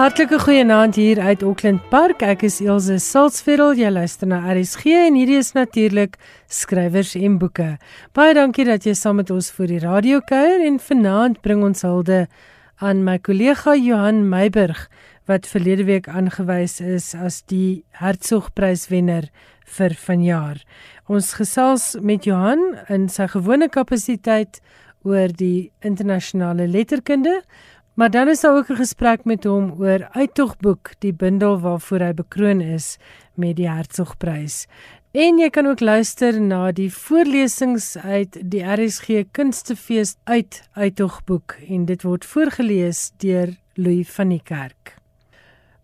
'n Hartlike goeienaand hier uit Auckland Park. Ek is Elsje Salzveld. Jy luister na RSG en hierdie is natuurlik skrywers en boeke. Baie dankie dat jy saam met ons vir die radio kuier en vanaand bring ons hulde aan my kollega Johan Meiburg wat verlede week aangewys is as die Hertzogpryswenner vir vanjaar. Ons gesels met Johan in sy gewone kapasiteit oor die internasionale letterkunde Maar dan is daar ook 'n gesprek met hom oor Uittogboek, die bundel waarvoor hy bekroon is met die Hertzogprys. En jy kan ook luister na die voorlesings uit die RSG Kunstefees uit Uittogboek en dit word voorgeles deur Louis van die Kerk.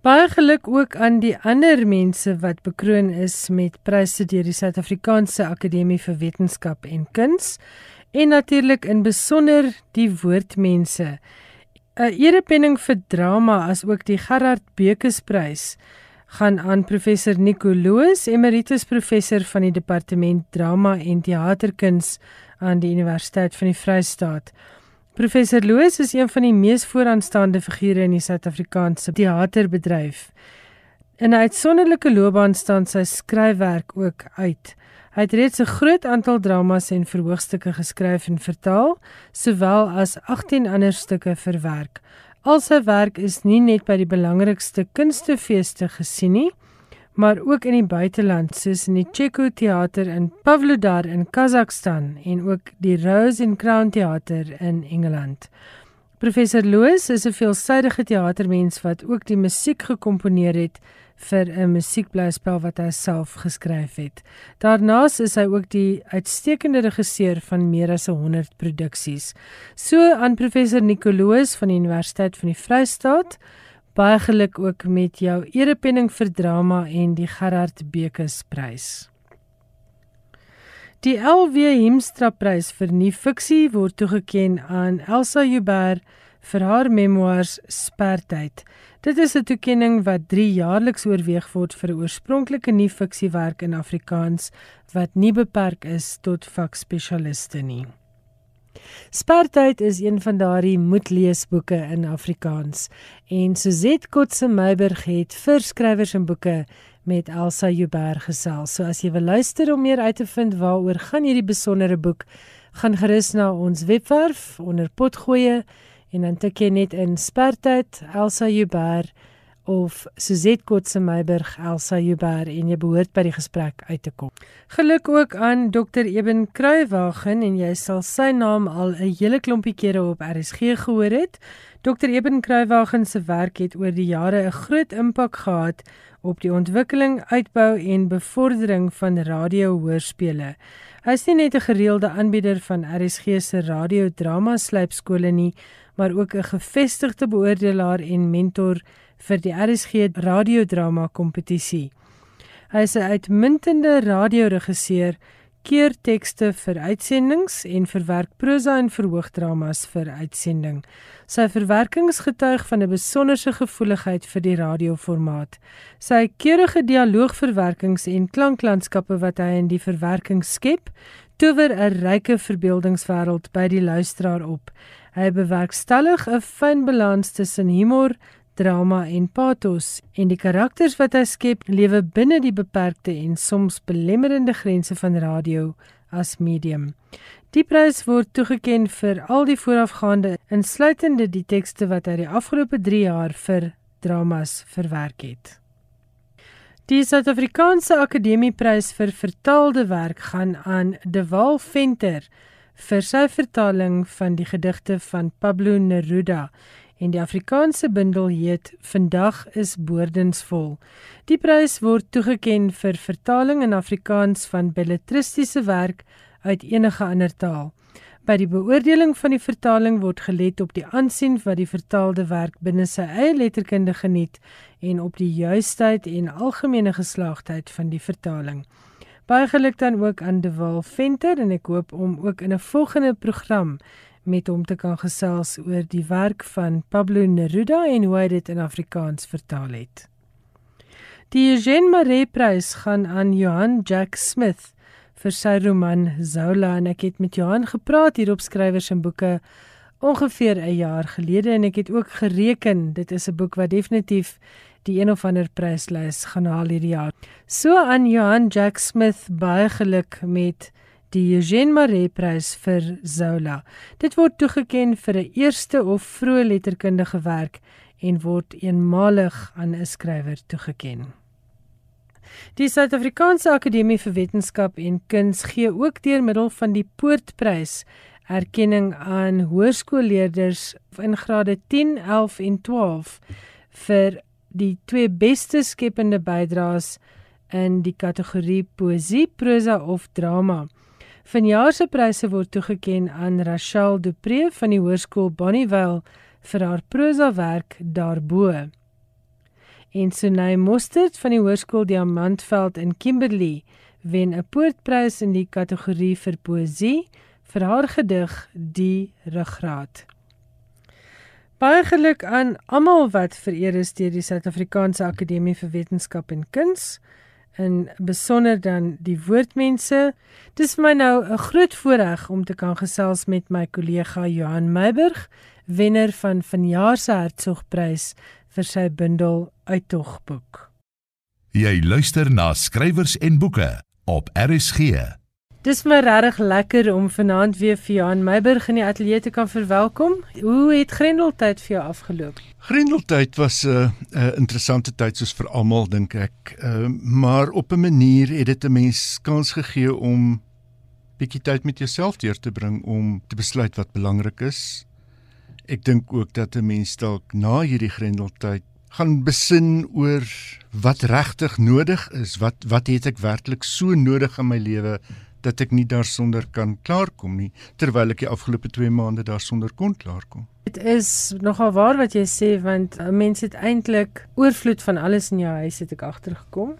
Baie geluk ook aan die ander mense wat bekroon is met pryse deur die Suid-Afrikaanse Akademie vir Wetenskap en Kuns en natuurlik in besonder die woordmense. 'n Erepenning vir drama as ook die Gerard Bekesprys gaan aan professor Nico Loos, emeritus professor van die departement drama en teaterkuns aan die Universiteit van die Vrystaat. Professor Loos is een van die mees vooraanstaande figure in die Suid-Afrikaanse teaterbedryf. In 'n uitsonderlike loopbaan staan sy skryfwerk ook uit. Hy het reeds 'n groot aantal dramas en verhoogstukke geskryf en vertaal, sowel as 18 ander stukke verwerk. Al sy werk is nie net by die belangrikste kunstefeeste gesien nie, maar ook in die buiteland, soos in die Cheko Theater in Pavlodar in Kazakhstan en ook die Rose and Crown Theater in Engeland. Professor Loos is 'n veelsidige teatermens wat ook die musiek gekomponeer het vir 'n musiekblyspel wat hy self geskryf het. Daarnaas is hy ook die uitstekende regisseur van meer as 100 produksies. So aan professor Nicoloos van die Universiteit van die Vrystaat, baie geluk ook met jou erepenning vir drama en die Gerard Bekes prys. Die LW Hemstra prys vir nuwe fiksie word toegekend aan Elsa Joubert vir haar memoirs Spertyd. Dit is 'n toekenning wat 3 jaarliks oorweeg word vir oorspronklike nuwe fiksiewerk in Afrikaans wat nie beperk is tot vakspesialiste nie. Spartyd is een van daardie moedleesboeke in Afrikaans en Suzette Kotse Meiberg het vir skrywers en boeke met Elsa Joubert gesels. So as jy wil luister om meer uit te vind waaroor gaan hierdie besondere boek, gaan gerus na ons webwerf onder potgoeie en dan tik jy net in spertyd Elsa Joubert of Suzette Kotse Meiberg Elsa Joubert en jy behoort by die gesprek uit te kom. Geluk ook aan Dr Eben Kruiwagen en jy sal sy naam al 'n hele klompie kere op RSG gehoor het. Dr Eben Kruiwagen se werk het oor die jare 'n groot impak gehad op die ontwikkeling, uitbou en bevordering van radiohoorspele. Hy is nie net 'n gereelde aanbieder van RSG se radiodrama slypskole nie, maar ook 'n gevestigde beoordelaar en mentor vir die RSG radiodrama kompetisie. Hy is 'n uitmuntende radioregisseur, keer tekste vir uitsendings en verwerk prosa en verhoogdramas vir uitsending. Sy verwerkings getuig van 'n besonderse gevoeligheid vir die radioformaat. Sy keurige dialoogverwerkings en klanklandskappe wat hy in die verwerking skep, tower 'n ryke verbeeldingswêreld by die luisteraar op. Hy bewerkstellig 'n fyn balans tussen humor, drama en pathos en die karakters wat hy skep lewe binne die beperkte en soms belemmerende grense van radio as medium. Die prys word toegekend vir al die voorafgaande insluitende die tekste wat hy die afgelope 3 jaar vir dramas verwerk het. Die Suid-Afrikaanse Akademieprys vir vertaalde werk gaan aan De Waal Venter vir sy vertaling van die gedigte van Pablo Neruda en die Afrikaanse bundel heet Vandag is boordensvol. Die prys word toegekend vir vertaling in Afrikaans van belletristiese werk uit enige ander taal. By die beoordeling van die vertaling word gelet op die aansien wat die vertaalde werk binne sy eie letterkunde geniet en op die juistheid en algemene geslaagdheid van die vertaling. Baie geluk dan ook aan De Waal Venter en ek hoop om ook in 'n volgende program met hom te kan gesels oor die werk van Pablo Neruda en hoe hy dit in Afrikaans vertaal het. Die Eugene Maree Prys gaan aan Johan Jack Smith vir sy roman Zola en ek het met Johan gepraat hier op skrywers en boeke ongeveer 'n jaar gelede en ek het ook gereken dit is 'n boek wat definitief die een of ander pryslys gaan haal hierdie jaar. So aan Johan Jack Smith baie geluk met die Eugene Maree Prys vir Zola. Dit word toegekend vir 'n eerste of vroeë letterkundige werk en word eenmalig aan 'n skrywer toegekend. Die Suid-Afrikaanse Akademie vir Wetenskap en Kuns gee ook deur middel van die Poortprys erkenning aan hoërskoolleerders in grade 10, 11 en 12 vir die twee beste skepende bydraes in die kategorie poesie, prosa of drama. Vanjaar se pryse word toegekend aan Rachel Dupré van die Hoërskool Bonnievale vir haar prosa werk Daarbo. En Sunay Mostert van die Hoërskool Diamantveld in Kimberley wen 'n poortprys in die kategorie vir poësie vir haar gedig Die Ruggraat. Baie geluk aan almal wat vereer is deur die Suid-Afrikaanse Akademie vir Wetenskap en Kuns en besonder dan die woordmense. Dis vir my nou 'n groot voorreg om te kan gesels met my kollega Johan Meiburg, wenner van vanjaar se Hertzogprys vir sy bundel Uittogboek. Jy luister na skrywers en boeke op RSG. Dis my regtig lekker om vanaand weer vir Johan Meiburg in die ateljee te kan verwelkom. Hoe het Grendeltyd vir jou afgeloop? Grendeltyd was 'n uh, 'n uh, interessante tyd soos vir almal dink ek. Uh, maar op 'n manier het dit 'n mens kans gegee om bietjie tyd met jouself deur te bring om te besluit wat belangrik is. Ek dink ook dat 'n mens dalk na hierdie Grendeltyd gaan besin oor wat regtig nodig is. Wat wat het ek werklik so nodig in my lewe? Dat ek nie daarsonder kan klaarkom nie terwyl ek die afgelope 2 maande daarsonder kon klaarkom. Dit is nogal waar wat jy sê want 'n mens het eintlik oorvloed van alles in jou huis het ek agtergekom.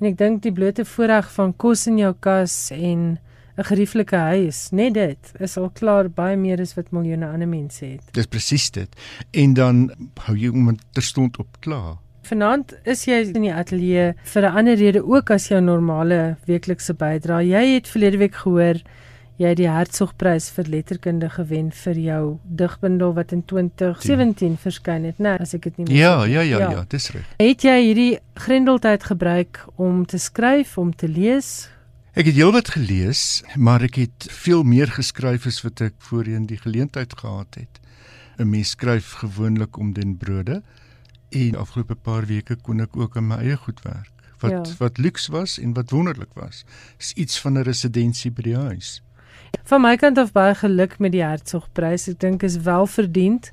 En ek dink die blote voorreg van kos in jou kas en 'n gerieflike huis, net dit is al klaar baie meer as wat miljoene ander mense het. Dis presies dit. En dan hou jy om terstond op klaar. Vanaand is jy in die ateljee vir 'n ander rede ook as jou normale weeklikse bydrae. Jy het verlede week gehoor jy het die Hertzogprys vir letterkunde gewen vir jou digbundel wat in 2017 verskyn het, né, as ek dit nie mis ja, ja, ja, ja, ja, dis reg. Het jy hierdie grendeltyd gebruik om te skryf, om te lees? Ek het heelwat gelees, maar ek het veel meer geskryf as wat ek voorheen die geleentheid gehad het. 'n Mens skryf gewoonlik om den brode En afgelope paar weke kon ek ook aan my eie goed werk. Wat ja. wat luks was en wat wonderlik was. Is iets van 'n residensie by die huis. Van my kant af baie geluk met die Hertzogprys. Ek dink is wel verdiend.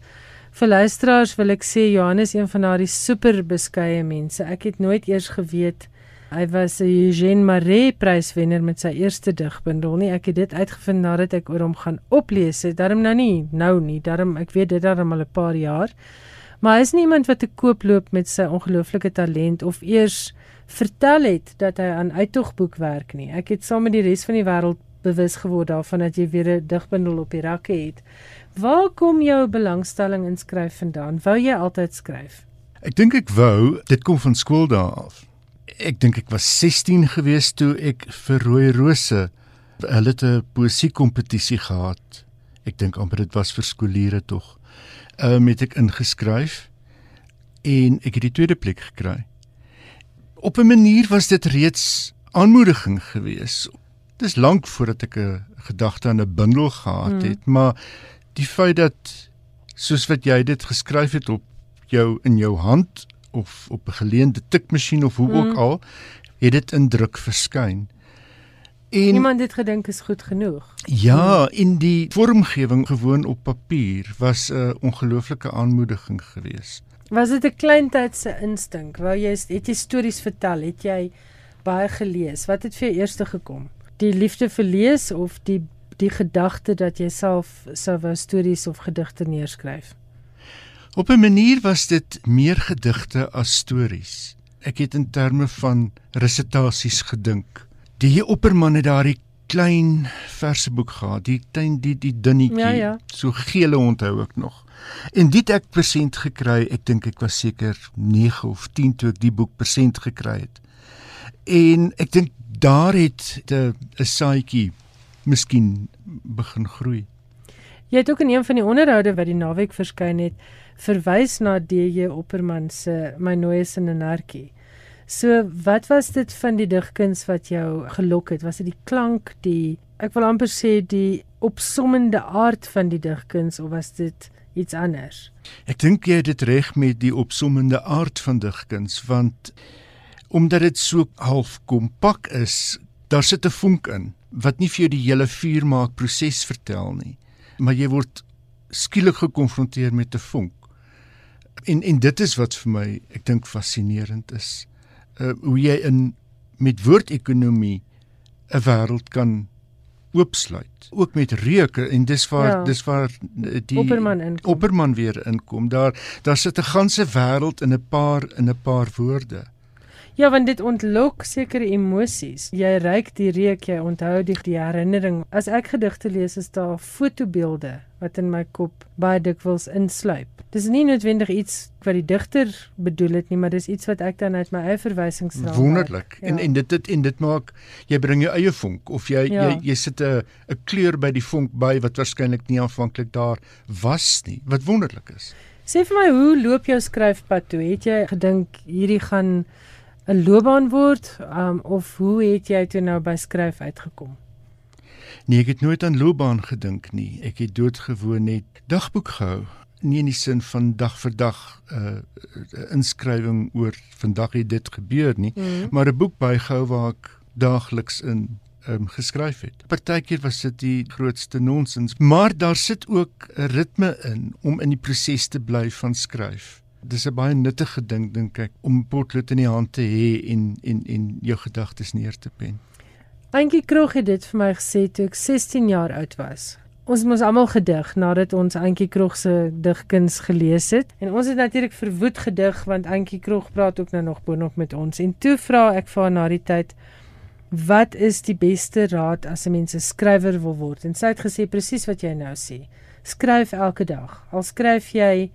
Vir luisteraars wil ek sê Johannes een van daardie super beskeie mense. Ek het nooit eers geweet hy was 'n Eugene Maree pryswenner met sy eerste digbundel nie. Ek het dit uitgevind nadat ek oor hom gaan oplees het. Daarom nou nie, nou nie. Daarom ek weet dit daarom al 'n paar jaar. Maar is nie iemand wat te koop loop met sy ongelooflike talent of eers vertel het dat hy aan uittogboek werk nie. Ek het saam met die res van die wêreld bewus geword daarvan dat jy weer 'n digbundel op die rakke het. Waar kom jou belangstelling in skryf vandaan? Wou jy altyd skryf? Ek dink ek wou, dit kom van skool daar af. Ek dink ek was 16 gewees toe ek vir Rooi Rose hulle 'n poesiekompetisie gehad. Ek dink amper dit was vir skooliere tog uh, met ek ingeskryf en ek het die tweede plek gekry. Op 'n manier was dit reeds aanmoediging geweest. Dis lank voordat ek 'n gedagte aan 'n bundel gehad het, hmm. maar die feit dat soos wat jy dit geskryf het op jou in jou hand of op 'n geleende tikmasjien of hoe hmm. ook al, het dit in druk verskyn. En iemand het gedink is goed genoeg. Ja, in die vormgewing gewoon op papier was 'n ongelooflike aanmoediging geweest. Was dit 'n kleintydse instink? Wou jy het jy stories vertel? Het jy baie gelees? Wat het vir jou eers gekom? Die liefde vir lees of die die gedagte dat jy self sou wou stories of gedigte neerskryf? Op 'n manier was dit meer gedigte as stories. Ek het in terme van resitasies gedink die opperman het daardie klein verse boek gehad, die klein die die dunnetjie, ja, ja. so gele onthou ek nog. En dit ek persent gekry, ek dink ek was seker 9 of 10 toe ek die boek persent gekry het. En ek dink daar het 'n saadjie miskien begin groei. Jy het ook in een van die onderhoude wat die naweek verskyn het, verwys na DJ Opperman se My Nooies in 'n Nartjie. So, wat was dit van die digkuns wat jou gelok het? Was dit die klank, die ek wil amper sê die opsommende aard van die digkuns of was dit iets anders? Ek dink jy het dit reg met die opsommende aard van digkuns want omdat dit so half kompak is, daar sit 'n vonk in wat nie vir jou die hele vuur maak proses vertel nie, maar jy word skielik gekonfronteer met 'n vonk. En en dit is wat vir my ek dink fascinerend is. Uh hoe jy in met woordekonomie 'n wêreld kan oopsluit. Ook met reuke en dis waar ja. dis waar die Opperman inkom. Opperman weer inkom. Daar daar sit 'n ganse wêreld in 'n paar in 'n paar woorde. Ja, want dit ontlok sekere emosies. Jy ryk die reuk, jy onthou die, die herinnering. As ek gedigte lees, is daar fotobeelde wat in my kop baie dikwels insluip. Dis nie noodwendig iets wat die digter bedoel het nie, maar dis iets wat ek dan uit my eie verwysings sal. Wonderlik. Ja. En en dit dit en dit maak jy bring jou eie vonk of jy ja. jy jy sit 'n 'n kleur by die vonk by wat waarskynlik nie aanvanklik daar was nie. Wat wonderlik is. Sê vir my, hoe loop jou skryfpad toe? Het jy gedink hierdie gaan 'n loopbaan word um, of hoe het jy toe nou by skryf uitgekom? Nee, ek het nooit aan loopbaan gedink nie. Ek het doodgewoon net dagboek gehou. Nie in die sin van dag vir dag 'n uh, inskrywing oor vandag het dit gebeur nie, mm maar 'n boek bygehou waar ek daagliks in um, geskryf het. Partykeer was dit die grootste nonsens, maar daar sit ook 'n ritme in om in die proses te bly van skryf dis 'n baie nuttige ding dink ek om potlood in die hand te hê en en en jou gedagtes neer te pen. Antjie Krog het dit vir my gesê toe ek 16 jaar oud was. Ons moes almal gedig nadat ons Antjie Krog se digkuns gelees het. En ons het natuurlik verwoed gedig want Antjie Krog praat ook nou nog boonop met ons. En toe vra ek vir haar na die tyd wat is die beste raad as 'n mens 'n skrywer wil word? En sy het gesê presies wat jy nou sê. Skryf elke dag. Al skryf jy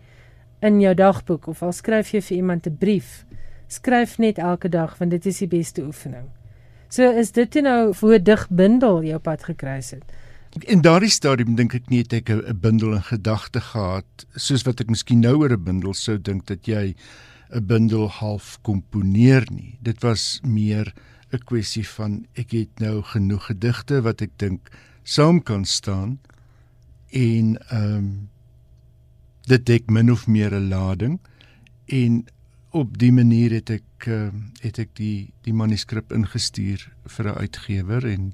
in jou dagboek of al skryf jy vir iemand 'n brief, skryf net elke dag want dit is die beste oefening. So is dit nou voor dig bundel jou pad gekruis het. In daardie stadium dink ek nie het ek 'n bundel in gedagte gehad soos wat ek miskien nou oor 'n bundel sou dink dat jy 'n bundel half komponeer nie. Dit was meer 'n kwessie van ek het nou genoeg gedigte wat ek dink saam kan staan en ehm um, dit dek min of meer 'n lading en op die manier het ek uh, het ek die die manuskrip ingestuur vir 'n uitgewer en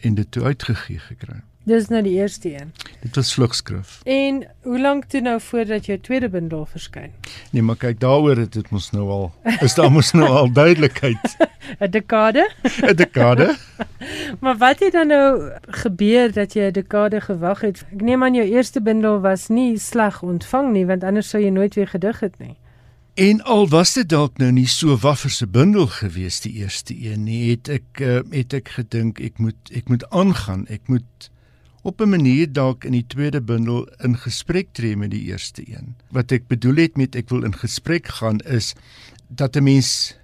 en dit toe uitgegee gekry. Dis nou die eerste een. Dit was vlugskrif. En hoe lank toe nou voordat jou tweede bundel verskyn? Nee, maar kyk daaroor het dit mos nou al is daar mos nou al duidelikheid. 'n Dekade? 'n Dekade? maar wat het dan nou gebeur dat jy 'n dekade gewag het? Ek neem aan jou eerste bundel was nie sleg ontvang nie, want anders sou jy nooit weer gedig het nie. En al was dit dalk nou nie so waffer se bundel gewees die eerste een nie, het ek uh, het ek gedink ek moet ek moet aangaan. Ek moet op 'n manier dalk in die tweede bundel in gesprek tree met die eerste een. Wat ek bedoel het met ek wil in gesprek gaan is dat 'n mens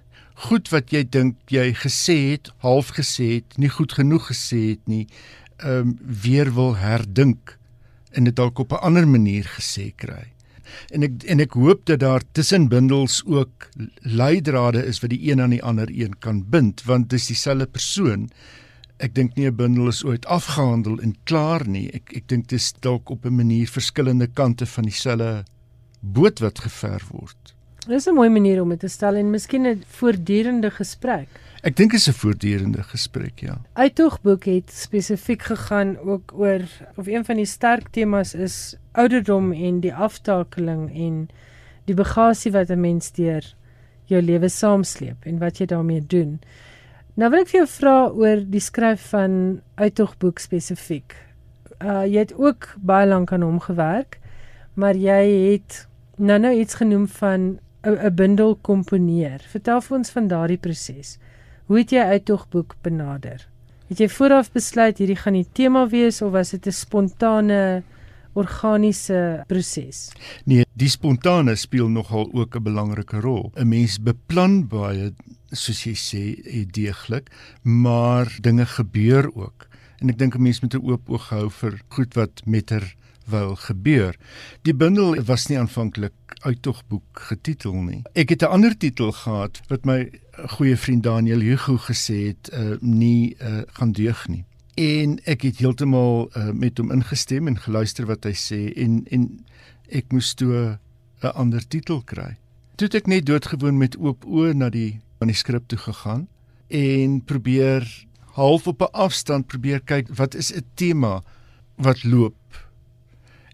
goed wat jy dink jy gesê het, half gesê het, nie goed genoeg gesê het nie, ehm um, weer wil herdink en dit dalk op 'n ander manier gesê kry. En ek en ek hoop dat daar tussen bundels ook leidrade is wat die een aan die ander een kan bind want dis dieselfde persoon ek dink nie 'n bundel is ooit afgehandel en klaar nie. Ek ek dink dit is dalk op 'n manier verskillende kante van dieselfde boot wat gever word. Dis 'n mooi manier om dit te stel en miskien 'n voortdurende gesprek. Ek dink dit is 'n voortdurende gesprek, ja. Uittogboek het spesifiek gegaan ook oor of een van die sterk temas is ouderdom en die aftakeling en die bagasie wat 'n mens deur jou lewe saamsleep en wat jy daarmee doen. Nou wil ek vir jou vra oor die skryf van uittogboek spesifiek. Uh jy het ook baie lank aan hom gewerk, maar jy het nou nou iets genoem van 'n bundel komponeer. Vertel vir ons van daardie proses. Hoe het jy uittogboek benader? Het jy vooraf besluit hierdie gaan die tema wees of was dit 'n spontane organiese proses? Nee, die spontane speel nogal ook 'n belangrike rol. 'n Mens beplan baie soos jy sê, deeglik, maar dinge gebeur ook. En ek dink 'n mens moet 'n oop oog hou vir goed wat met 'n wou gebeur. Die bundel was nie aanvanklik uittogboek getitel nie. Ek het 'n ander titel gehad wat my goeie vriend Daniel Hugo gesê het, uh, nie uh, gaan deug nie. En ek het heeltemal uh, met hom ingestem en geluister wat hy sê en en ek moes toe 'n ander titel kry. Toe ek net doodgewoon met oop oë na die manuskrip toe gegaan en probeer half op 'n afstand probeer kyk wat is 'n tema wat loop.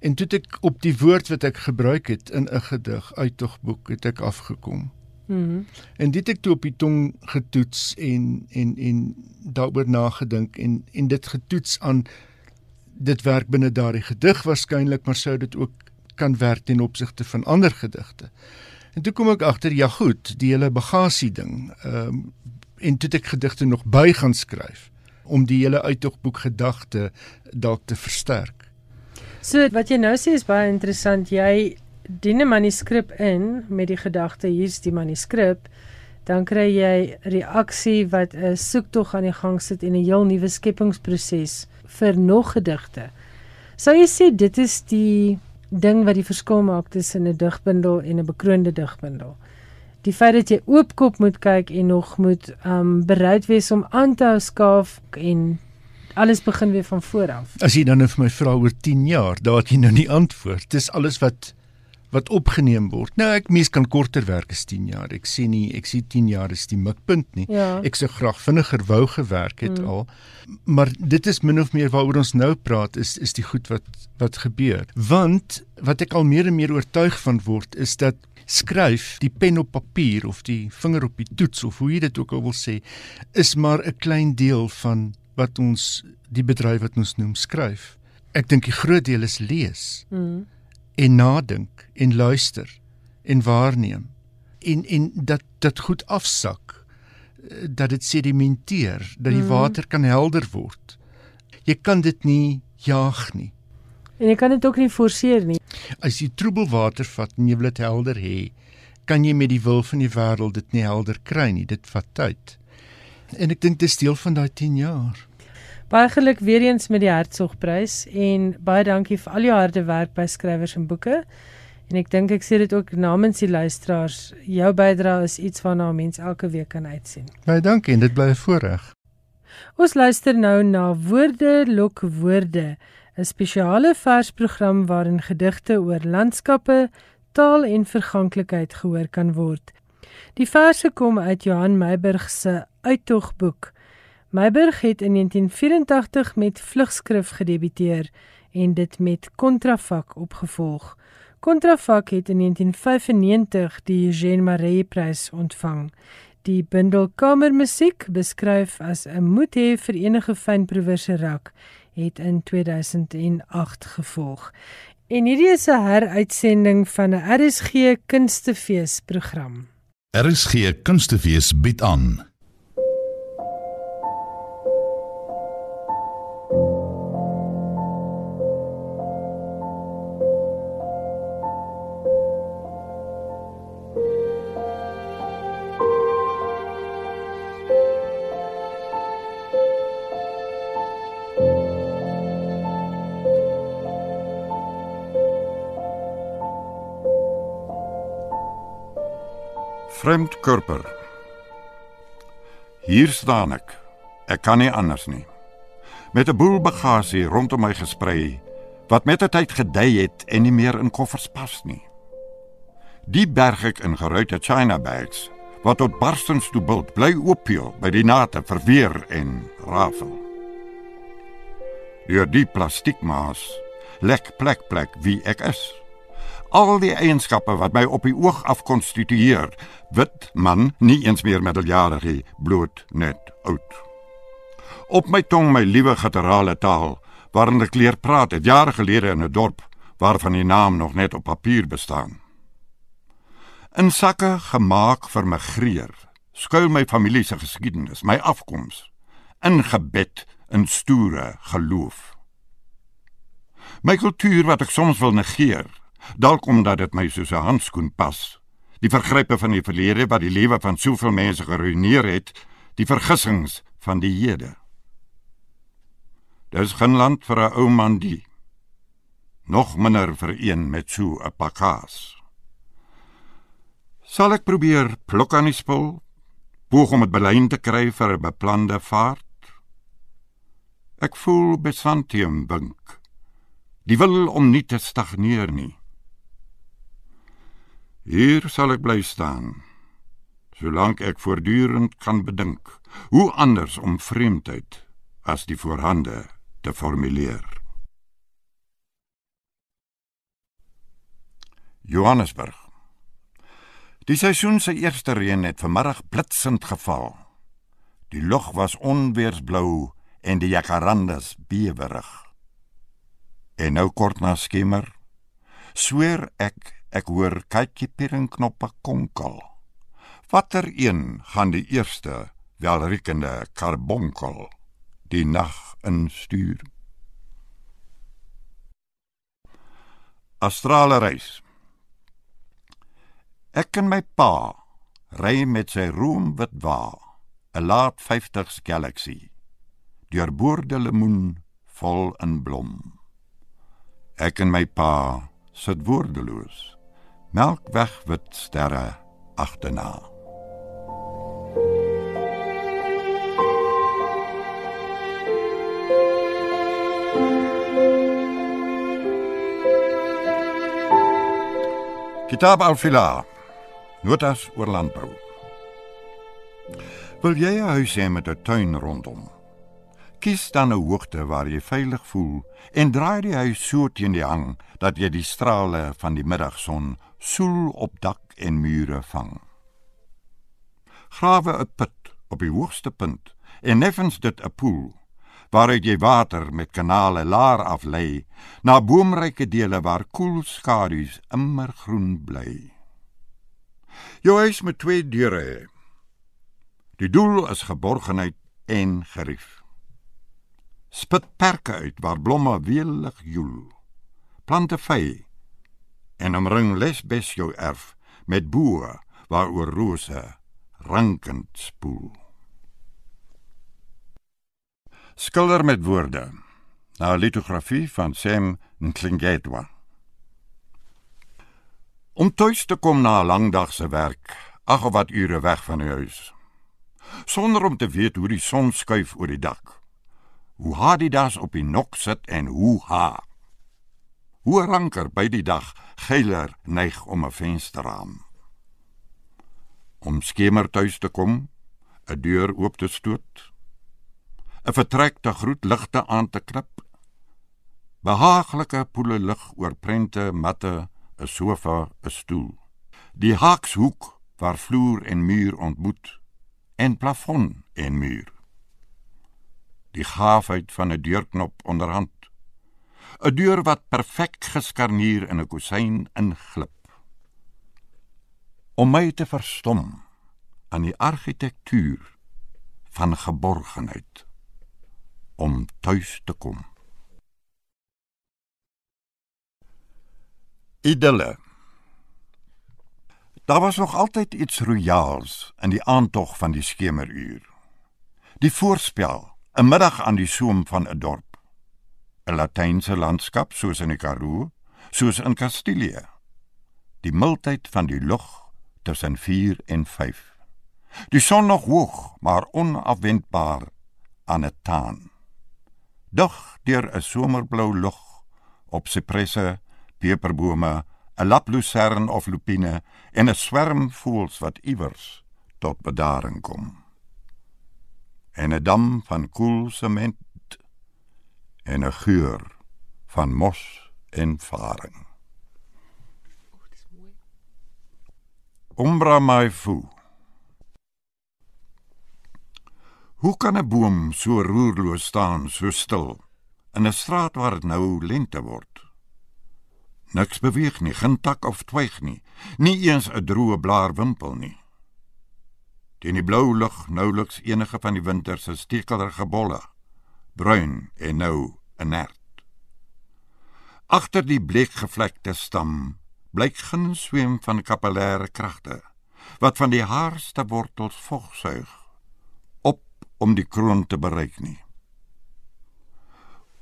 En toe ek op die woord wat ek gebruik het in 'n gedig uittogboek het ek afgekom. Mhm. En dit ek toe op die tong getoets en en en daaroor nagedink en en dit getoets aan dit werk binne daardie gedig waarskynlik maar sou dit ook kan werk ten opsigte van ander gedigte. En toe kom ek agter ja goed, die hele bagasie ding. Ehm um, en toe ek gedigte nog by gaan skryf om die hele uittogboek gedagte dalk te versterk. So wat jy nou sê is baie interessant. Jy dien 'n manuskrip in met die gedagte hier's die manuskrip, dan kry jy reaksie wat 'n soektog aan die gang sit en 'n heel nuwe skepingsproses vir nog gedigte. Sou jy sê dit is die ding wat die verskil maak tussen 'n digbundel en 'n bekroonde digbundel? Die feit dat jy oopkop moet kyk en nog moet um bereid wees om aan te hou skaaf en alles begin weer van voor af. As jy dan nou vir my vra oor 10 jaar, daar het jy nou nie antwoord. Dis alles wat wat opgeneem word. Nou ek mens kan korter werk as 10 jaar. Ek sien nie ek sien 10 jaar is die mikpunt nie. Ja. Ek sou graag vinniger wou gewerk het mm. al. Maar dit is min of meer waaroor ons nou praat is is die goed wat wat gebeur. Want wat ek al meer en meer oortuig van word is dat skryf die pen op papier of die vinger op die toets of hoe jy dit ook al wil sê is maar 'n klein deel van wat ons die bedryf wat ons noem skryf. Ek dink die groot deel is lees. Mm. En nadink en luister en waarneem en en dat dit goed afsak dat dit sedimenteer dat die mm. water kan helder word. Jy kan dit nie jaag nie. En jy kan dit ook nie forceer nie. As jy troebel water vat en jy wil dit helder hê, kan jy met die wil van die wêreld dit nie helder kry nie. Dit vat tyd. En ek dink dis deel van daai 10 jaar. Baie geluk weer eens met die Hertzogprys en baie dankie vir al jou harde werk by skrywers en boeke. En ek dink ek sê dit ook namens die luisteraars, jou bydrae is iets waarna 'n mens elke week kan uitsien. Baie dankie en dit bly 'n voorreg. Ons luister nou na Woorde lok woorde, 'n spesiale versprogram waarin gedigte oor landskappe, taal en verganklikheid gehoor kan word. Die verse kom uit Johan Meiburg se Uittogboek. Meiburg het in 1984 met vlugskrif gedebuteer en dit met kontrafak opgevolg. Kontrafak het in 1995 die Eugène Maree Prys ontvang. Die bundel Kamermusiek, beskryf as 'n moet hê vir enige fynproewer se rak, het in 2008 gevolg. En hierdie is 'n heruitsending van 'n RSG Kunstefees program. RSG Kunstefees bied aan kurper. Hier staan ek. Ek kan nie anders nie. Met 'n boel bagasie rondom my gesprei wat met die tyd gedei het en nie meer in koffers pas nie. Die berg ek in geruite China bags wat tot barstens toe bult bly ooppeel by die nate verweer en rafel. Deur die plastiekmaas lek plek plek wie ek is al die eienskappe wat my op die oog af konstitueer. Wit man, nie eens meer middeljarige, bloot net oud. Op my tong my liewe gutturale taal, waarin ek leer praat het jare gelede in 'n dorp waarvan die naam nog net op papier bestaan. In sakke gemaak vir migreer, skuil my familie se geskiedenis, my afkoms, ingebed in stoere geloof. My kultuur wat ek soms wil negeer, dalk omdat dit my soos 'n handskoen pas. Die vergrype van die verlede wat die lewe van soveel mense geruïneer het, die vergissings van die hede. Dis geen land vir 'n ou man die. nog minder vir een met so 'n pakkaas. Sal ek probeer pluk aan die spul, poog om dit belyn te kry vir 'n beplande vaart? Ek voel besantium wink. Die wil om nie te stagneer nie. Hier sal ek bly staan. Solank ek voortdurend kan bedink hoe anders om vreemdheid as die voorhande te formuleer. Johannesburg. Die seisoen se eerste reën het vanmiddag blitsend geval. Die lug was onweersblou en die jacarandas bewerig. En nou kort na skemer, sweer ek ek hoor kykie pieringknoppe konkel. Watter een gaan die eerste welriekende karbonkel die nag instuur? Astrale reis. Ek en my pa ry met sy roomwit wa, 'n laat 50s Galaxy. Deur boorde lemoen vol in blom. Ek en my pa sit woordeloos. Melkweg wit sterre agterna. Kitab al-Fila. Notas oor landbou. Wil jy 'n huis hê met 'n tuin rondom? Kies dan 'n hoogte waar jy veilig voel en draai die huis so teen die hang dat jy die strale van die middagson soel op dak en mure vang. Grawe 'n put op die hoogste punt en neffens dit 'n poel waaruit jy water met kanale laar af lê na boomryke dele waar koel skadu's immer groen bly. Jou huis met twee deure hê. Die doel is geborgenheid en gerief. Spit perke uit waar blomme welig joel. Plante vy en omring lesbes jou erf met boë waaroor rose rankend spoel. Skilder met woorde. Na litografie van Sam Nklingedwa. Om tuis te kom na 'n lang dag se werk, ag of wat ure weg van huis. Sonder om te weet hoe die son skuif oor die dak. Hoe Adidas op die nok sit en hoe ha. Hoe ranker by die dag geiler neig om 'n vensterraam. Om skemer tuis te kom, 'n deur oop te stoot 'n vertrek te groet ligte aan te knip. Behaaglike poele lig oor prente, matte, 'n sofa, 'n stoel. Die haakshoek waar vloer en muur ontmoet en plafon en muur. Die gaafheid van 'n deurknop onderhand. 'n Deur wat perfek geskarnier in 'n kusyn inglip. Om my te verstom aan die argitektuur van geborgenheid om tuis te kom. Idelle. Daar was nog altyd iets royaals in die aantog van die skemeruur. Die voorspel, 'n middag aan die soem van 'n dorp. 'n Latynse landskap soos in die Karoo, soos in Kastilië. Die mildheid van die lug tussen 4 en 5. Die son nog hoog, maar onafwendbaar aan 'n taan dig deur 'n somerblou lug op sipresse, peperbome, 'n laplusern of lupine en 'n swerm voëls wat iewers tot bedaring kom. En 'n dam van koel sement en 'n geur van mos en varing. Umbra mai fu. Hoe kan 'n boom so roerloos staan, so stil, in 'n straat waar dit nou lente word? Niks beweeg nie, geen tak of twyg nie, nie eens 'n droë blaar wimpel nie. Teen die blou lug nouliks enige van die winter se stekelerige bolle, bruin en nou inert. Agter die bleekgevlekte stam blyk geen swem van kapillêre kragte wat van die haarsste wortels vog suig om die kroon te bereik nie.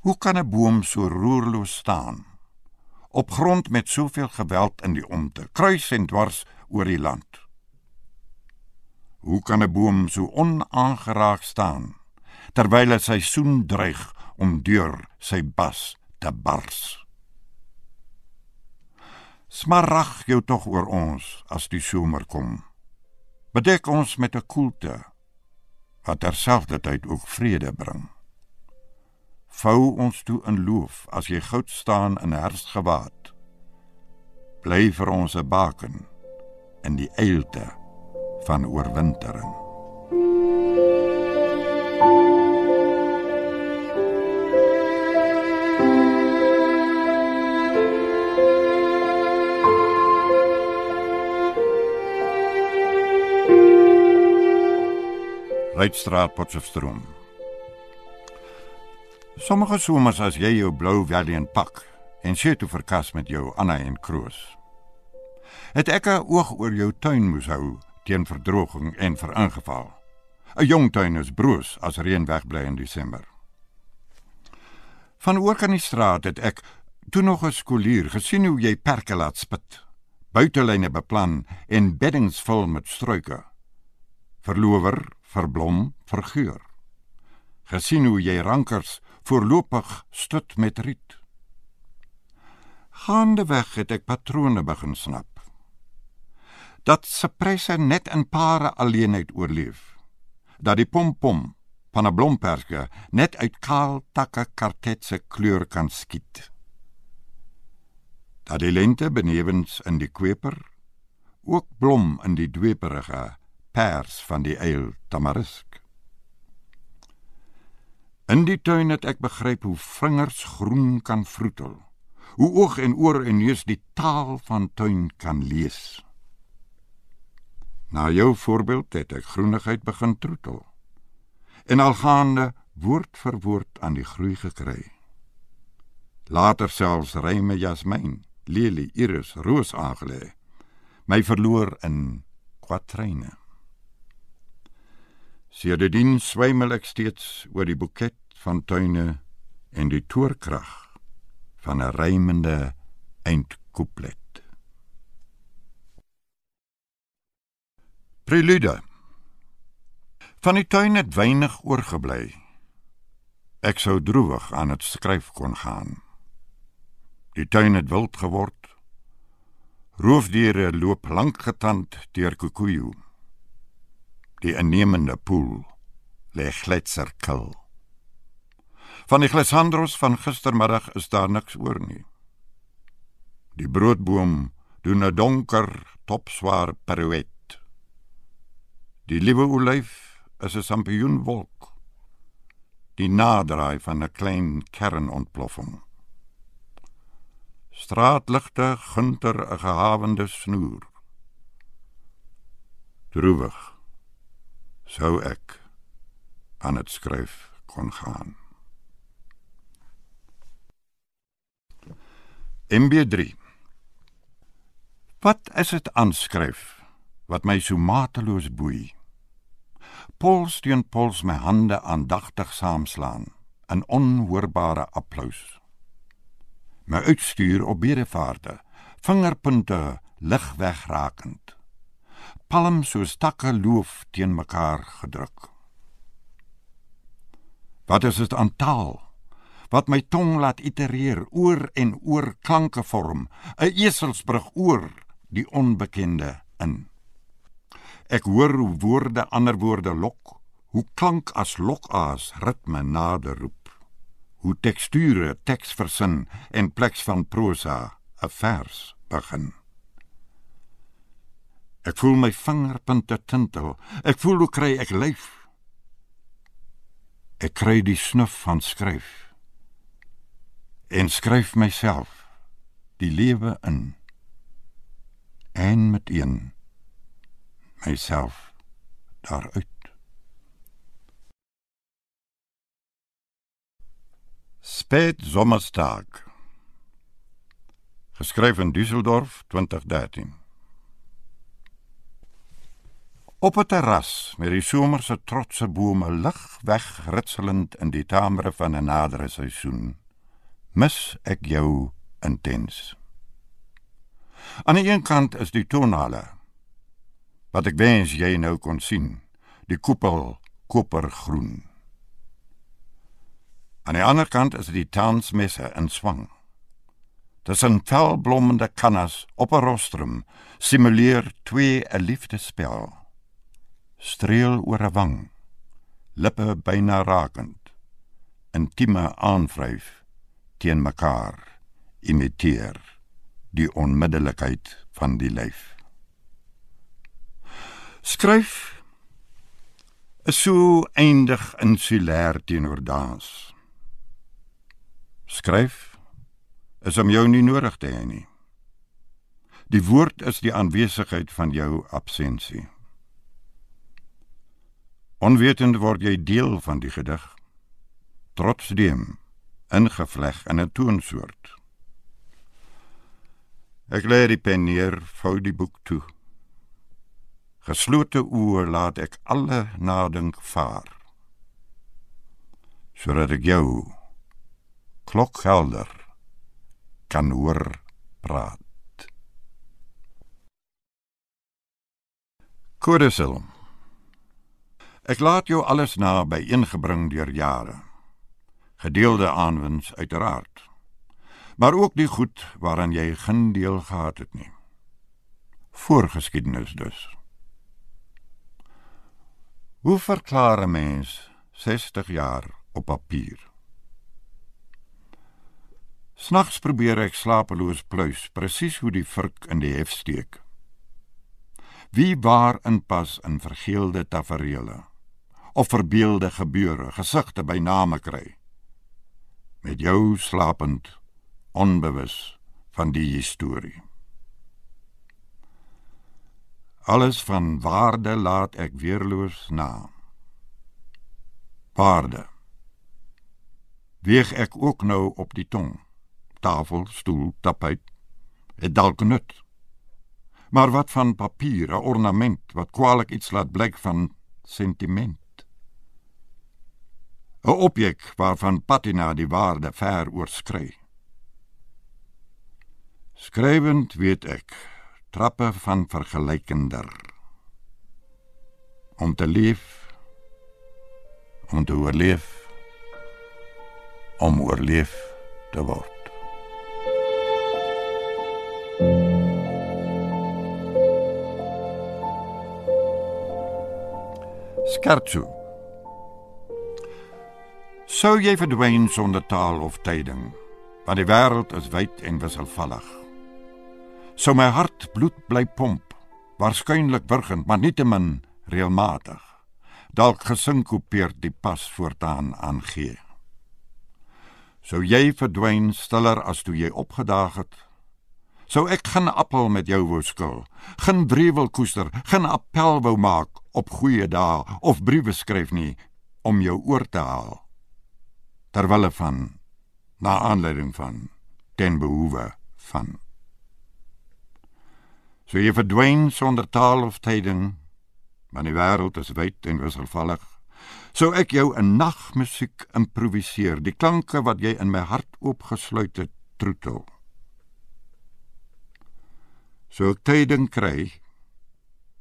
Hoe kan 'n boom so roerloos staan op grond met soveel geweld in die omte, kruis en dwars oor die land. Hoe kan 'n boom so onaangeraak staan terwyl 'n seisoen dreig om deur sy bas te bars? Smarag jou tog oor ons as die somer kom. Bedek ons met 'n koelte wat terselfdertyd ook vrede bring. Vou ons toe in loof as jy goud staan in herfsgewaad. Bly vir ons 'n baken in die eilte van oorwintering. Rystraat Potchefstroom. Sommige somers as jy jou blou Valiant pak en sê toe verkas met jou Anna en Kroos. Het ek 'n oog oor jou tuin moes hou teen verdroging en veringeval. 'n Jong tuin is broos as reën wegbly in Desember. Van oor kan die straat het ek toe nog 'n skoolier gesien hoe jy perke laat spit. Buitelyne beplan en beddings vul met struike. Verlower, verblom, vergeur. Gesien hoe jy rankers voorlopig stut met riet. Gaande weg het ek patrone begin snap. Dat sepresse net in pare alleenheid oorleef. Dat die pompom van 'n blomperske net uit kaal takke kartetse kleur kan skiet. Dat die lente benewens in die kweper ook blom in die dweperige pers van die eil tamarisk. In die tuin het ek begryp hoe vingers groen kan vroetel. Hoe oog en oor en neus die taal van tuin kan lees. Na jou voorbeeld het ek groenigheid begin troetel. En algaande woord vir woord aan die groei gekry. Later selfs ryme jasmyn, lelie, iris, roos aangelê. My verloor in kwatryne. Sedertdien swemel ek steeds oor die boeket van tuine en die toorkrag van 'n rymende eindkouplet. Prelude. Van die tuin het weinig oorgebly. Ek sou droewig aan dit skryf kon gaan. Die tuin het wild geword. Roofdiere loop lank getand deur Kukuyu. Die innemende poel lê gletser kil. Van die glissandros van gistermiddag is daar niks oor nie. Die broodboom doen 'n donker, topswaar pirouet. Die liewe olyf is 'n sampioenwolk. Die naderdraai van 'n klein kernontploffing. Straatligte gunter 'n gehavende snoer. Droewig sou ek aan dit skryf kon gaan. MB3 Wat is dit aanskryf wat my so mateloos boei? Pols teen pols my hande aandagtig saamslaan in onhoorbare applous. My uitstuur op bedevaarte, vingerpunte lig wegrakend. Palm so stakke loof teen mekaar gedruk. Wat is dit aan taal? wat my tong laat itereer oor en oor klanke vorm 'n eselsbrug oor die onbekende in ek hoor hoe woorde ander woorde lok. Hoe klank as lokaas ritme nader roep. Hoe teksture teks versin en pleks van prosa 'n vers begin. Ek voel my vingerpunte tintel. Ek voel hoe kry ek lyf? Ek kry die snuf van skryf. En skryf myself die lewe in. En met een myself daaruit. Spät Sommerstag. Geskryf in Düsseldorf 2013 Op 'n terras met die somer se trotse bome lig wegritselend in die tamere van 'n nadere seisoen. Mis ek jou intens. Aan die een kant is die tonale wat ek wens jy nou kon sien, die koepel kopergroen. Aan die ander kant is die tansmesse in swang. Tussen felblommende kannas op 'n rostrum simuleer twee 'n liefdespel. Streel oor 'n wang, lippe byna rakend, intieme aanvryf teen mekaar, imiteer die onmiddellikheid van die lyf. Skryf is so eindig insulêr teenoor dans. Skryf is om jou nie nodig te hê nie. Die woord is die aanwesigheid van jou absensie. Onwetend word jy deel van die gedig. Trotsdem ingevleg in 'n toonsoort. Ek lê die pen neer, vou die boek toe. Geslote oë laat ek alle nadink vaar. Sodat ek jou klokhelder kan hoor praat. Kodesel. Ek laat jou alles na by ingebring deur jare. Gedeelde aanwins uiteraard. Maar ook die goed waaraan jy geen deel gehad het nie. Voorgeskiedenis dus. Hoe verklaar 'n mens 60 jaar op papier? Snags probeer ek slapeloos pluis, presies hoe die vurk in die hef steek. Wie waar inpas in vergeelde tafereele of verbeelde gebeure, gesigte by name kry. Met jou slapend, onbewus van die historie. Alles van waarde laat ek weerloos na. Waarde. Weeg ek ook nou op die tong. Tafel, stoel, tapijt. Het dalk nut. Maar wat van papier, ornament wat kwaliek iets laat blyk van sentiment. 'n Objek waarvan patina die waarde ver oorskry. Skrywend weet ek trappe van vergelykender. Om te leef om te oorleef om oorleef te word. Skertso Sou jy verdwyn sonder taal of tyding want die wêreld is wyd en wisselvallig sou my hart bloed bly pomp, waarskynlik burgend, maar nietemin reëlmatig. Dalk gesinkopeer die pas voortaan aangee. Sou jy verdwyn stiller as toe jy opgedaag het? Sou ek geen appel met jou wou skil, geen brewel koester, geen appel wou maak op goeie dae of briewe skryf nie om jou oor te haal. Terwille van na aanleiding van ten behoewe van So jy verdwyn sonder taal of tyding, want die wêreld is wyd en wisselvallig. So ek jou 'n nagmusiek improviseer, die klanke wat jy in my hart oopgesluit het, troetel. So ek tyding kry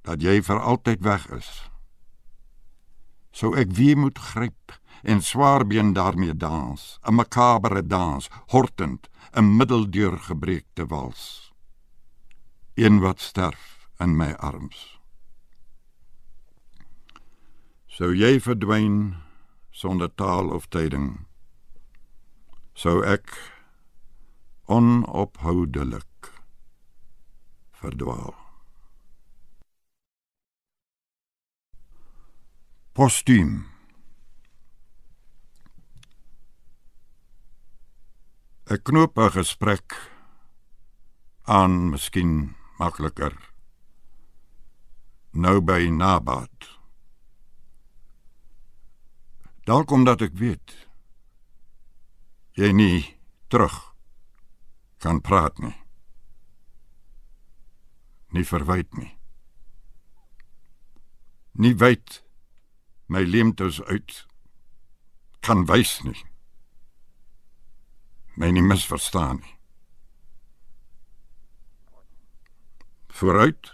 dat jy vir altyd weg is. So ek weer moet gryp en swaarbeen daarmee dans, 'n makabere dans, hortend, 'n middeldeur gebreekte wals een wat sterf in my arms. Sou jy verdwyn sonder taal of tyding, sou ek onophoudelik verdwaal. Postuum Ek knoop 'n gesprek aan, miskien makliker. Nou by Nabat. Dalk omdat ek weet jy nie terug kan praat nie. Nie verwyd nie. Nie weet my leemtes uit kan wys nie. My nie misverstaan nie. Vooruit.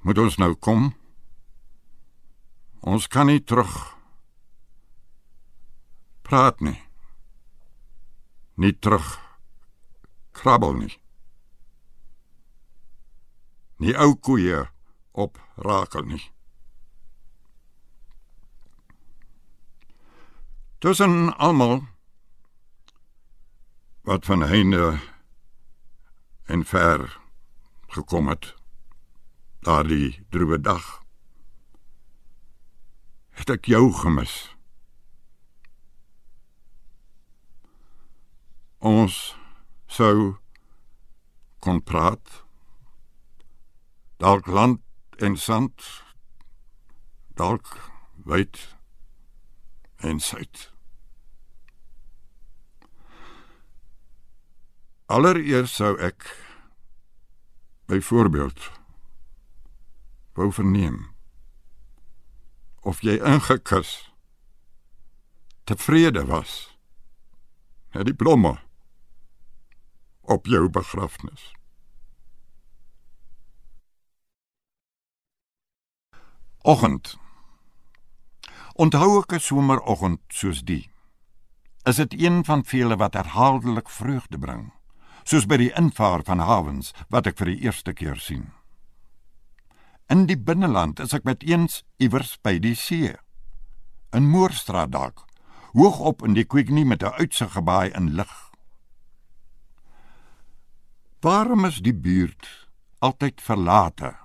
Moet ons nou kom? Ons kan nie terug praat nie. Nie terug krabbel nie. Nie ou koeie op rakel nie. Tussen almal wat van heinde en ver gekom het. Daardie droewe dag het ek jou gemis. Ons sou kon praat. Dalk land en sand dalk wyd en suid. Allereers sou ek byvoorbeeld wou verneem of jy ingekus tevrede was met die blomme op jou begrafnis. Oggend. Onthou ek 'n someroggend soos die. Is dit een van vele wat herhaaldelik vreugde bring soos by die invaar van hawens wat ek vir die eerste keer sien. In die binneland is ek met eens iewers by die see. In Moorstraat dalk, hoog op in die Quickney met 'n uitsig gebaai in lig. Waarom is die buurt altyd verlate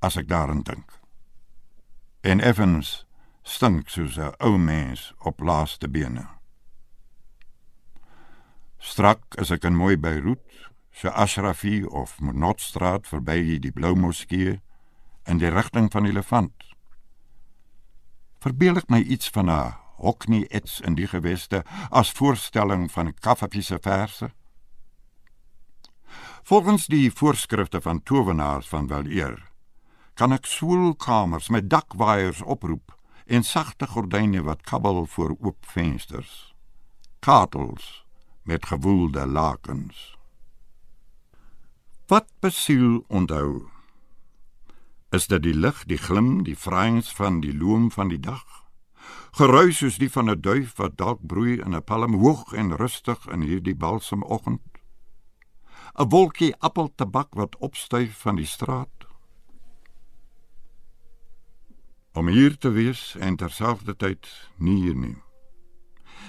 as ek daaraan dink? En Evans stink soos 'n ou mens op laaste bene. Strak as ek in mooi Beirut, se Ashrafi of Monotstraat verby die Blou Moskee in die rigting van die Levant. Verbeel ek my iets van 'n Hockney ets in die geweste as voorstelling van Kaffi se verse? Volgens die voorskrifte van towenaars van Weleer, kan ek swoelkamers met dakwaaiers oproep en sagte gordyne wat kabbel voor oop vensters. Katels met gewoelde lakens. Wat besiel onthou? Is dit die lig, die glim, die vraings van die loom van die dag? Geruis soos die van 'n duif wat dalk broei in 'n palm hoog en rustig in hierdie balsemoggend? 'n Wolkie appeltabak wat opstyf van die straat? Om hier te wees en terselfdertyd nie hier nie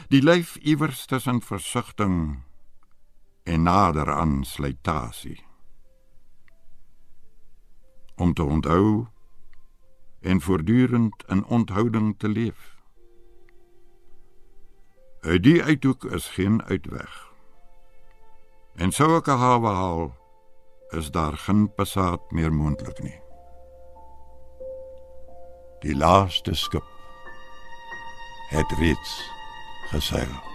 die lyf iewers tussen versigtiging en nader aan slytasie. Om te onthou en voortdurend in onthouding te leef. Uit die uithoek is geen uitweg. En sou ek hawe haal is daar geen passaat meer moontlik nie. Die laaste skip het reeds gezegend.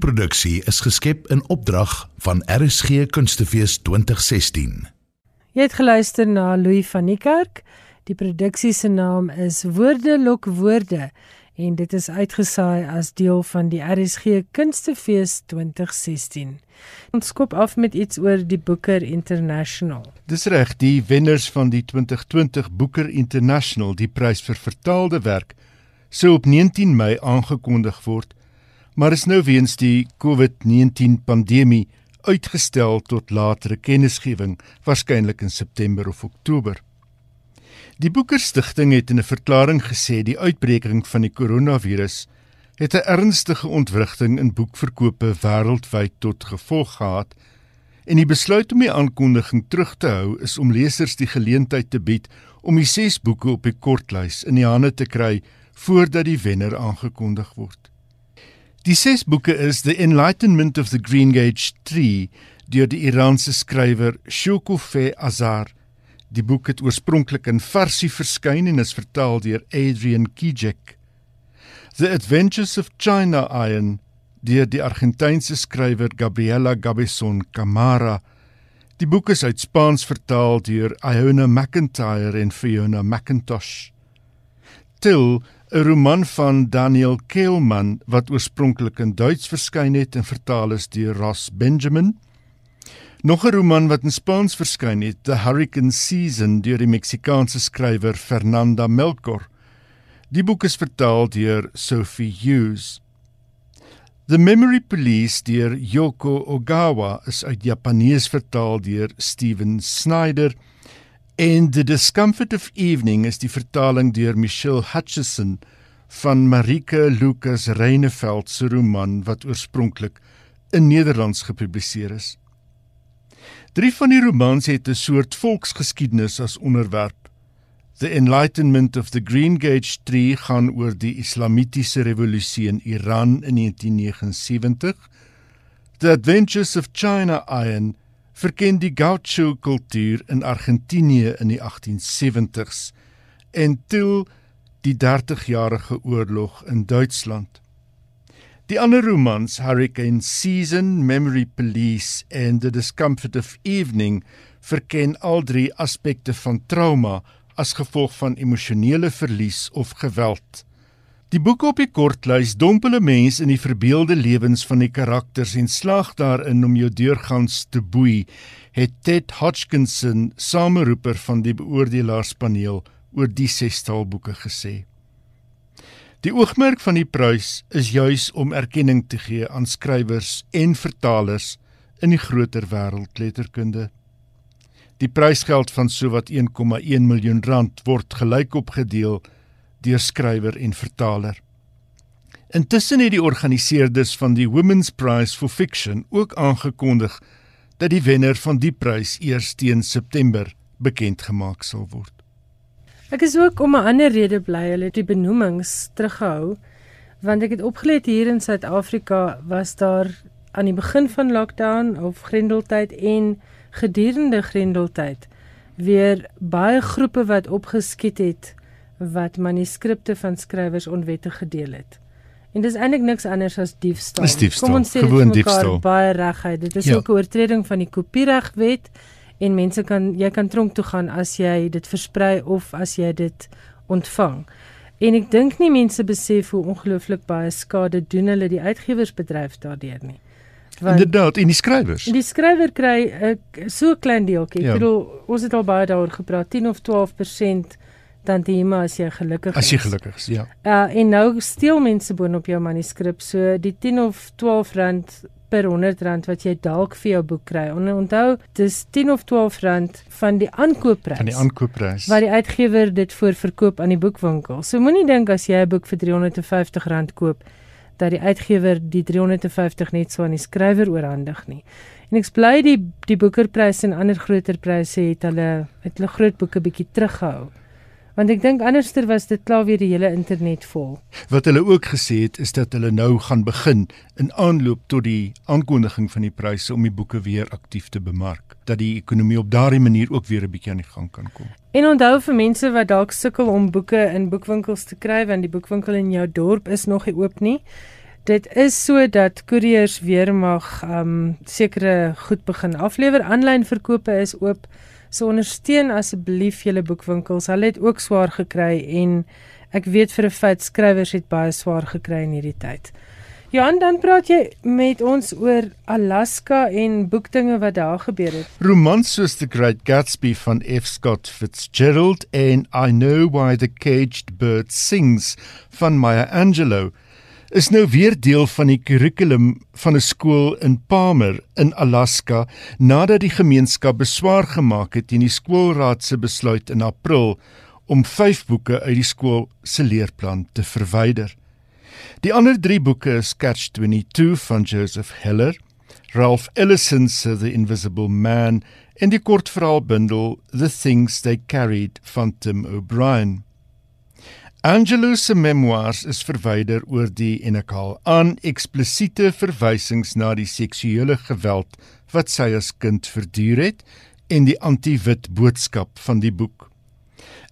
Hierdie produksie is geskep in opdrag van RSG Kunstefees 2016. Jy het geluister na Louis van die Kerk. Die produksie se naam is Woorde lok woorde en dit is uitgesaai as deel van die RSG Kunstefees 2016. Ons skop af met iets oor die Booker International. Dis reg, die wenners van die 2020 Booker International, die prys vir vertaalde werk, sou op 19 Mei aangekondig word maar is nou weens die COVID-19 pandemie uitgestel tot latere kennisgewing, waarskynlik in September of Oktober. Die Boeker Stichting het in 'n verklaring gesê die uitbreking van die koronavirus het 'n ernstige ontwrigting in boekverkope wêreldwyd tot gevolg gehad en die besluit om die aankondiging terug te hou is om lesers die geleentheid te bied om die ses boeke op die kortlys in die hande te kry voordat die wenner aangekondig word. Die ses boeke is The Enlightenment of the Green Gage Tree deur die Iraanse skrywer Shoukoufeh Azar. Die boek het oorspronklik in Farsi verskyn en is vertaal deur Adrian Kijek. The Adventures of China Iron deur die Argentynse skrywer Gabriela Gabeson Camara. Die boek is uit Spaans vertaal deur Iona McIntyre en Fiona McIntosh. Till 'n roman van Daniel Kehlmann wat oorspronklik in Duits verskyn het en vertaal is deur Ross Benjamin. Nog 'n roman wat in Spaans verskyn het, The Hurricane Season deur die Meksikaanse skrywer Fernanda Melchor. Die boek is vertaal deur Sophie Hughes. The Memory Police deur Yoko Ogawa is uit Japanees vertaal deur Steven Snyder en The Discomfort of Evening is die vertaling deur Michelle Hutchison van Marike Lucas Reineveld se roman wat oorspronklik in Nederlands gepubliseer is. Drie van die romans het 'n soort volksgeskiedenis as onderwerp. The Enlightenment of the Green Gage Tree gaan oor die Islamitiese revolusie in Iran in 1979. The Adventures of China Iron verken die gaucho kultuur in Argentinië in die 1870s en Till die 30-jarige oorlog in Duitsland. Die ander romans, Hurricane Season, Memory Police en The Discomfort of Evening, verken al drie aspekte van trauma as gevolg van emosionele verlies of geweld. Die boek op die kortlys dompel 'n mens in die verbeelde lewens van die karakters en slaag daarin om jou deurgangs te boei, het Ted Hodgkinson, sameroeper van die beoordelaarspaneel, oor die sestal boeke gesê. Die oogmerk van die prys is juis om erkenning te gee aan skrywers en vertalers in die groter wêreldletterkunde. Die prysgeld van sowat 1,1 miljoen rand word gelyk opgedeel deur skrywer en vertaler. Intussen het die organiseerders van die Women's Prize for Fiction ook aangekondig dat die wenner van die prys eers teen September bekend gemaak sal word. Ek is ook om 'n ander rede bly hulle het die benoemings teruggehou want ek het opgelet hier in Suid-Afrika was daar aan die begin van lockdown of grendeltyd en gedurende grendeltyd weer baie groepe wat opgeskiet het wat manuskripte van skrywers onwettig gedeel het. En dis eintlik niks anders as diefstal. diefstal. Kom ons sê gewoon diefstal. Baie regheid. Dit is ja. ook 'n oortreding van die kopieregwet en mense kan jy kan tronk toe gaan as jy dit versprei of as jy dit ontvang. En ek dink nie mense besef hoe ongelooflik baie skade doen hulle die uitgewersbedryf daardeur nie. Want Inderdaad, en die skrywers. Die skrywer kry 'n so klein deeltjie. Ja. Ek bedoel, ons het al baie daaroor gepraat, 10 of 12% dan die maar as jy gelukkig is. As jy gelukkig is, ja. Uh en nou steel mense boonop jou manuskrip, so die 10 of 12 rand per 100 rand wat jy dalk vir jou boek kry. En onthou, dis 10 of 12 rand van die aankoopprys. Van die aankoopprys. Wat die uitgewer dit voor verkoop aan die boekwinkel. So moenie dink as jy 'n boek vir 350 rand koop dat die uitgewer die 350 net so aan die skrywer oorhandig nie. En ek bly die die boekerpryse en ander groter pryse het hulle het hulle groot boeke bietjie teruggehou. Want ek dink anderster was dit klaar weer die hele internet vol. Wat hulle ook gesê het is dat hulle nou gaan begin in aanloop tot die aankondiging van die pryse om die boeke weer aktief te bemark, dat die ekonomie op daardie manier ook weer 'n bietjie aan die gang kan kom. En onthou vir mense wat dalk sukkel om boeke in boekwinkels te kry want die boekwinkel in jou dorp is nog nie oop nie. Dit is sodat koeriers weer mag um sekere goed begin aflewer. Aanlyn verkope is oop. So ondersteun asseblief julle boekwinkels. Hulle het ook swaar gekry en ek weet vir 'n feit skrywers het baie swaar gekry in hierdie tyd. Johan, dan praat jy met ons oor Alaska en boekdinge wat daar gebeur het. Romans soos The Great Gatsby van F. Scott Fitzgerald en I Know Why the Caged Bird Sings van Maya Angelou is nou weer deel van die kurrikulum van 'n skool in Palmer in Alaska nadat die gemeenskap beswaar gemaak het teen die skoolraad se besluit in April om 5 boeke uit die skool se leerplan te verwyder. Die ander 3 boeke is Catch 22 van Joseph Heller, Ralph Ellison se The Invisible Man en die kortverhaalbundel The Things They Carried van Tim O'Brien. Angelo se memoirs is verwyder oor die en ek haal aan eksplisiete verwysings na die seksuele geweld wat sy as kind verduur het en die anti-wit boodskap van die boek.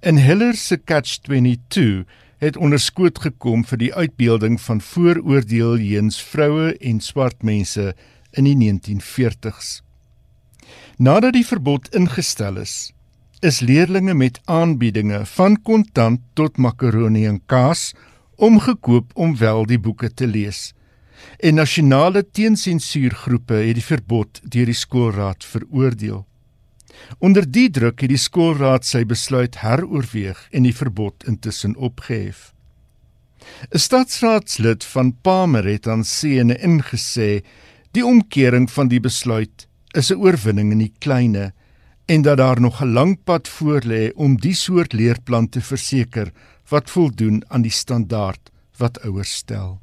In Heller se Catch 22 het onderskoot gekom vir die uitbeelding van vooroordeel teenoor vroue en swart mense in die 1940s. Nadat die verbod ingestel is, is leerdlinge met aanbiedinge van kontant tot makaroni en kaas omgekoop om wel die boeke te lees. En nasionale teensensuurgroepe het die verbod deur die skoolraad veroordeel. Onder die druk het die skoolraad sy besluit heroorweeg en die verbod intussen opgehef. 'n Stadsraadslid van Pamer het aan Sene ingesê die omkering van die besluit is 'n oorwinning in die kleinste en dat daar nog 'n lang pad voorlê om die soort leerplan te verseker wat voldoen aan die standaard wat ouers stel.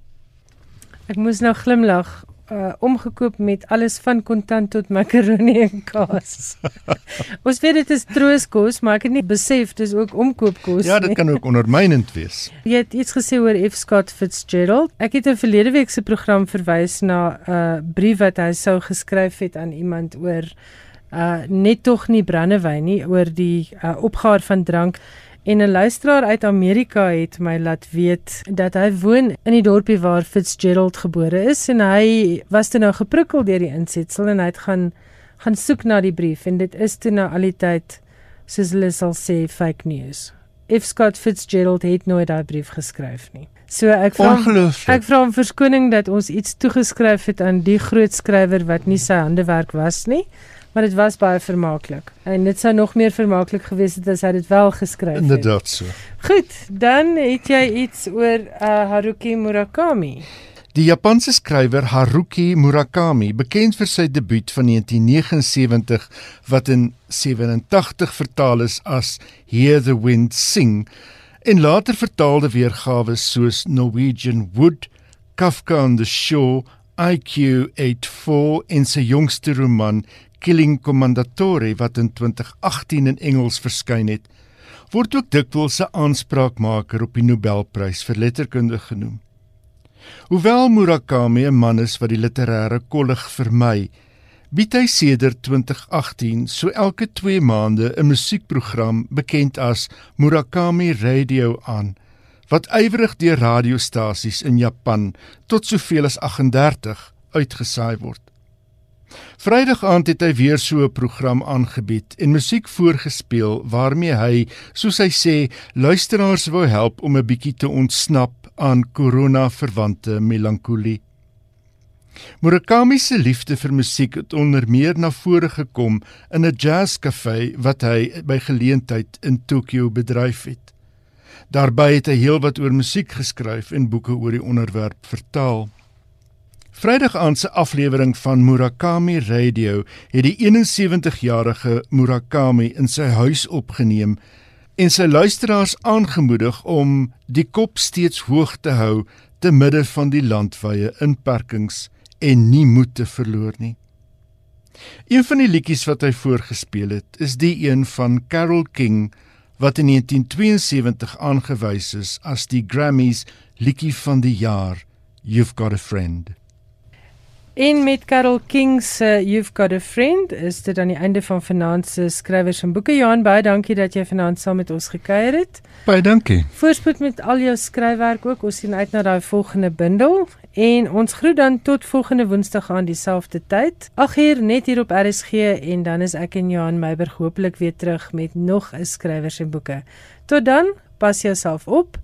Ek moes nou glimlag uh omgekoop met alles van kontant tot makaroni en kaas. Ons weet dit is trooskos, maar ek het nie besef dis ook omkoopkos nie. Ja, dit kan ook ondermynend wees. Jy het iets gesê oor F Scott Fitzgerald. Ek het 'n verlede week se program verwys na 'n uh, brief wat hy sou geskryf het aan iemand oor uh net tog nie brandewyn nie oor die uh, opgaar van drank en 'n luisteraar uit Amerika het my laat weet dat hy woon in die dorpie waar Fitzgerald gebore is en hy was toe nou geprikkel deur die insetsel en hy het gaan gaan soek na die brief en dit is toe nou al die tyd soos hulle sal sê fake news. If Scott Fitzgerald het nooit daai brief geskryf nie. So ek vra ek vra om verskoning dat ons iets toegeskryf het aan die groot skrywer wat nie sy handewerk was nie maar dit was baie vermaaklik. En dit sou nog meer vermaaklik gewees het as hy dit wel geskryf het. Inderdaad so. Goed, dan het jy iets oor uh, Haruki Murakami. Die Japanse skrywer Haruki Murakami, bekend vir sy debuut van 1979 wat in 87 vertaal is as Hear the Wind Sing en later vertaalde weergawe soos Norwegian Wood, Kafka on the Shore, IQ 84 en sy jongste roman Killing Commendatore wat in 2018 in Engels verskyn het, word ook dikwels 'n aanspraakmaker op die Nobelprys vir letterkunde genoem. Hoewel Murakami 'n man is wat die literêre kollig vermy, bied hy sedert 2018 so elke 2 maande 'n musiekprogram bekend as Murakami Radio aan wat ywerig deur radiostasies in Japan tot soveel as 38 uitgesaai word. Vrydag aand het hy weer so 'n program aangebied en musiek voorgespeel waarmee hy, soos hy sê, luisteraars wou help om 'n bietjie te ontsnap aan korona-verwante melankolie. Murakami se liefde vir musiek het onder meer na vore gekom in 'n jazzkafee wat hy by geleentheid in Tokio bedryf het. Daarby het hy heelwat oor musiek geskryf en boeke oor die onderwerp vertaal. Vrydag aand se aflewering van Murakami Radio het die 71-jarige Murakami in sy huis opgeneem en sy luisteraars aangemoedig om die kop steeds hoog te hou te midde van die landwyse inperkings en nie moed te verloor nie. Een van die liedjies wat hy voorgespeel het, is die een van Carole King wat in 1972 aangewys is as die Grammys liedjie van die jaar, You've Got a Friend. En met Carol King se You've Got a Friend is dit aan die einde van vanaand se skrywers en boeke. Johan, baie dankie dat jy vanaand saam met ons gekuier het. Baie dankie. Voorspoed met al jou skryfwerk ook. Ons sien uit na daai volgende bundel en ons groet dan tot volgende Woensdag aan dieselfde tyd. Ag hier net hier op RSG en dan is ek en Johan Meiberg hopelik weer terug met nog 'n skrywers en boeke. Tot dan, pas jouself op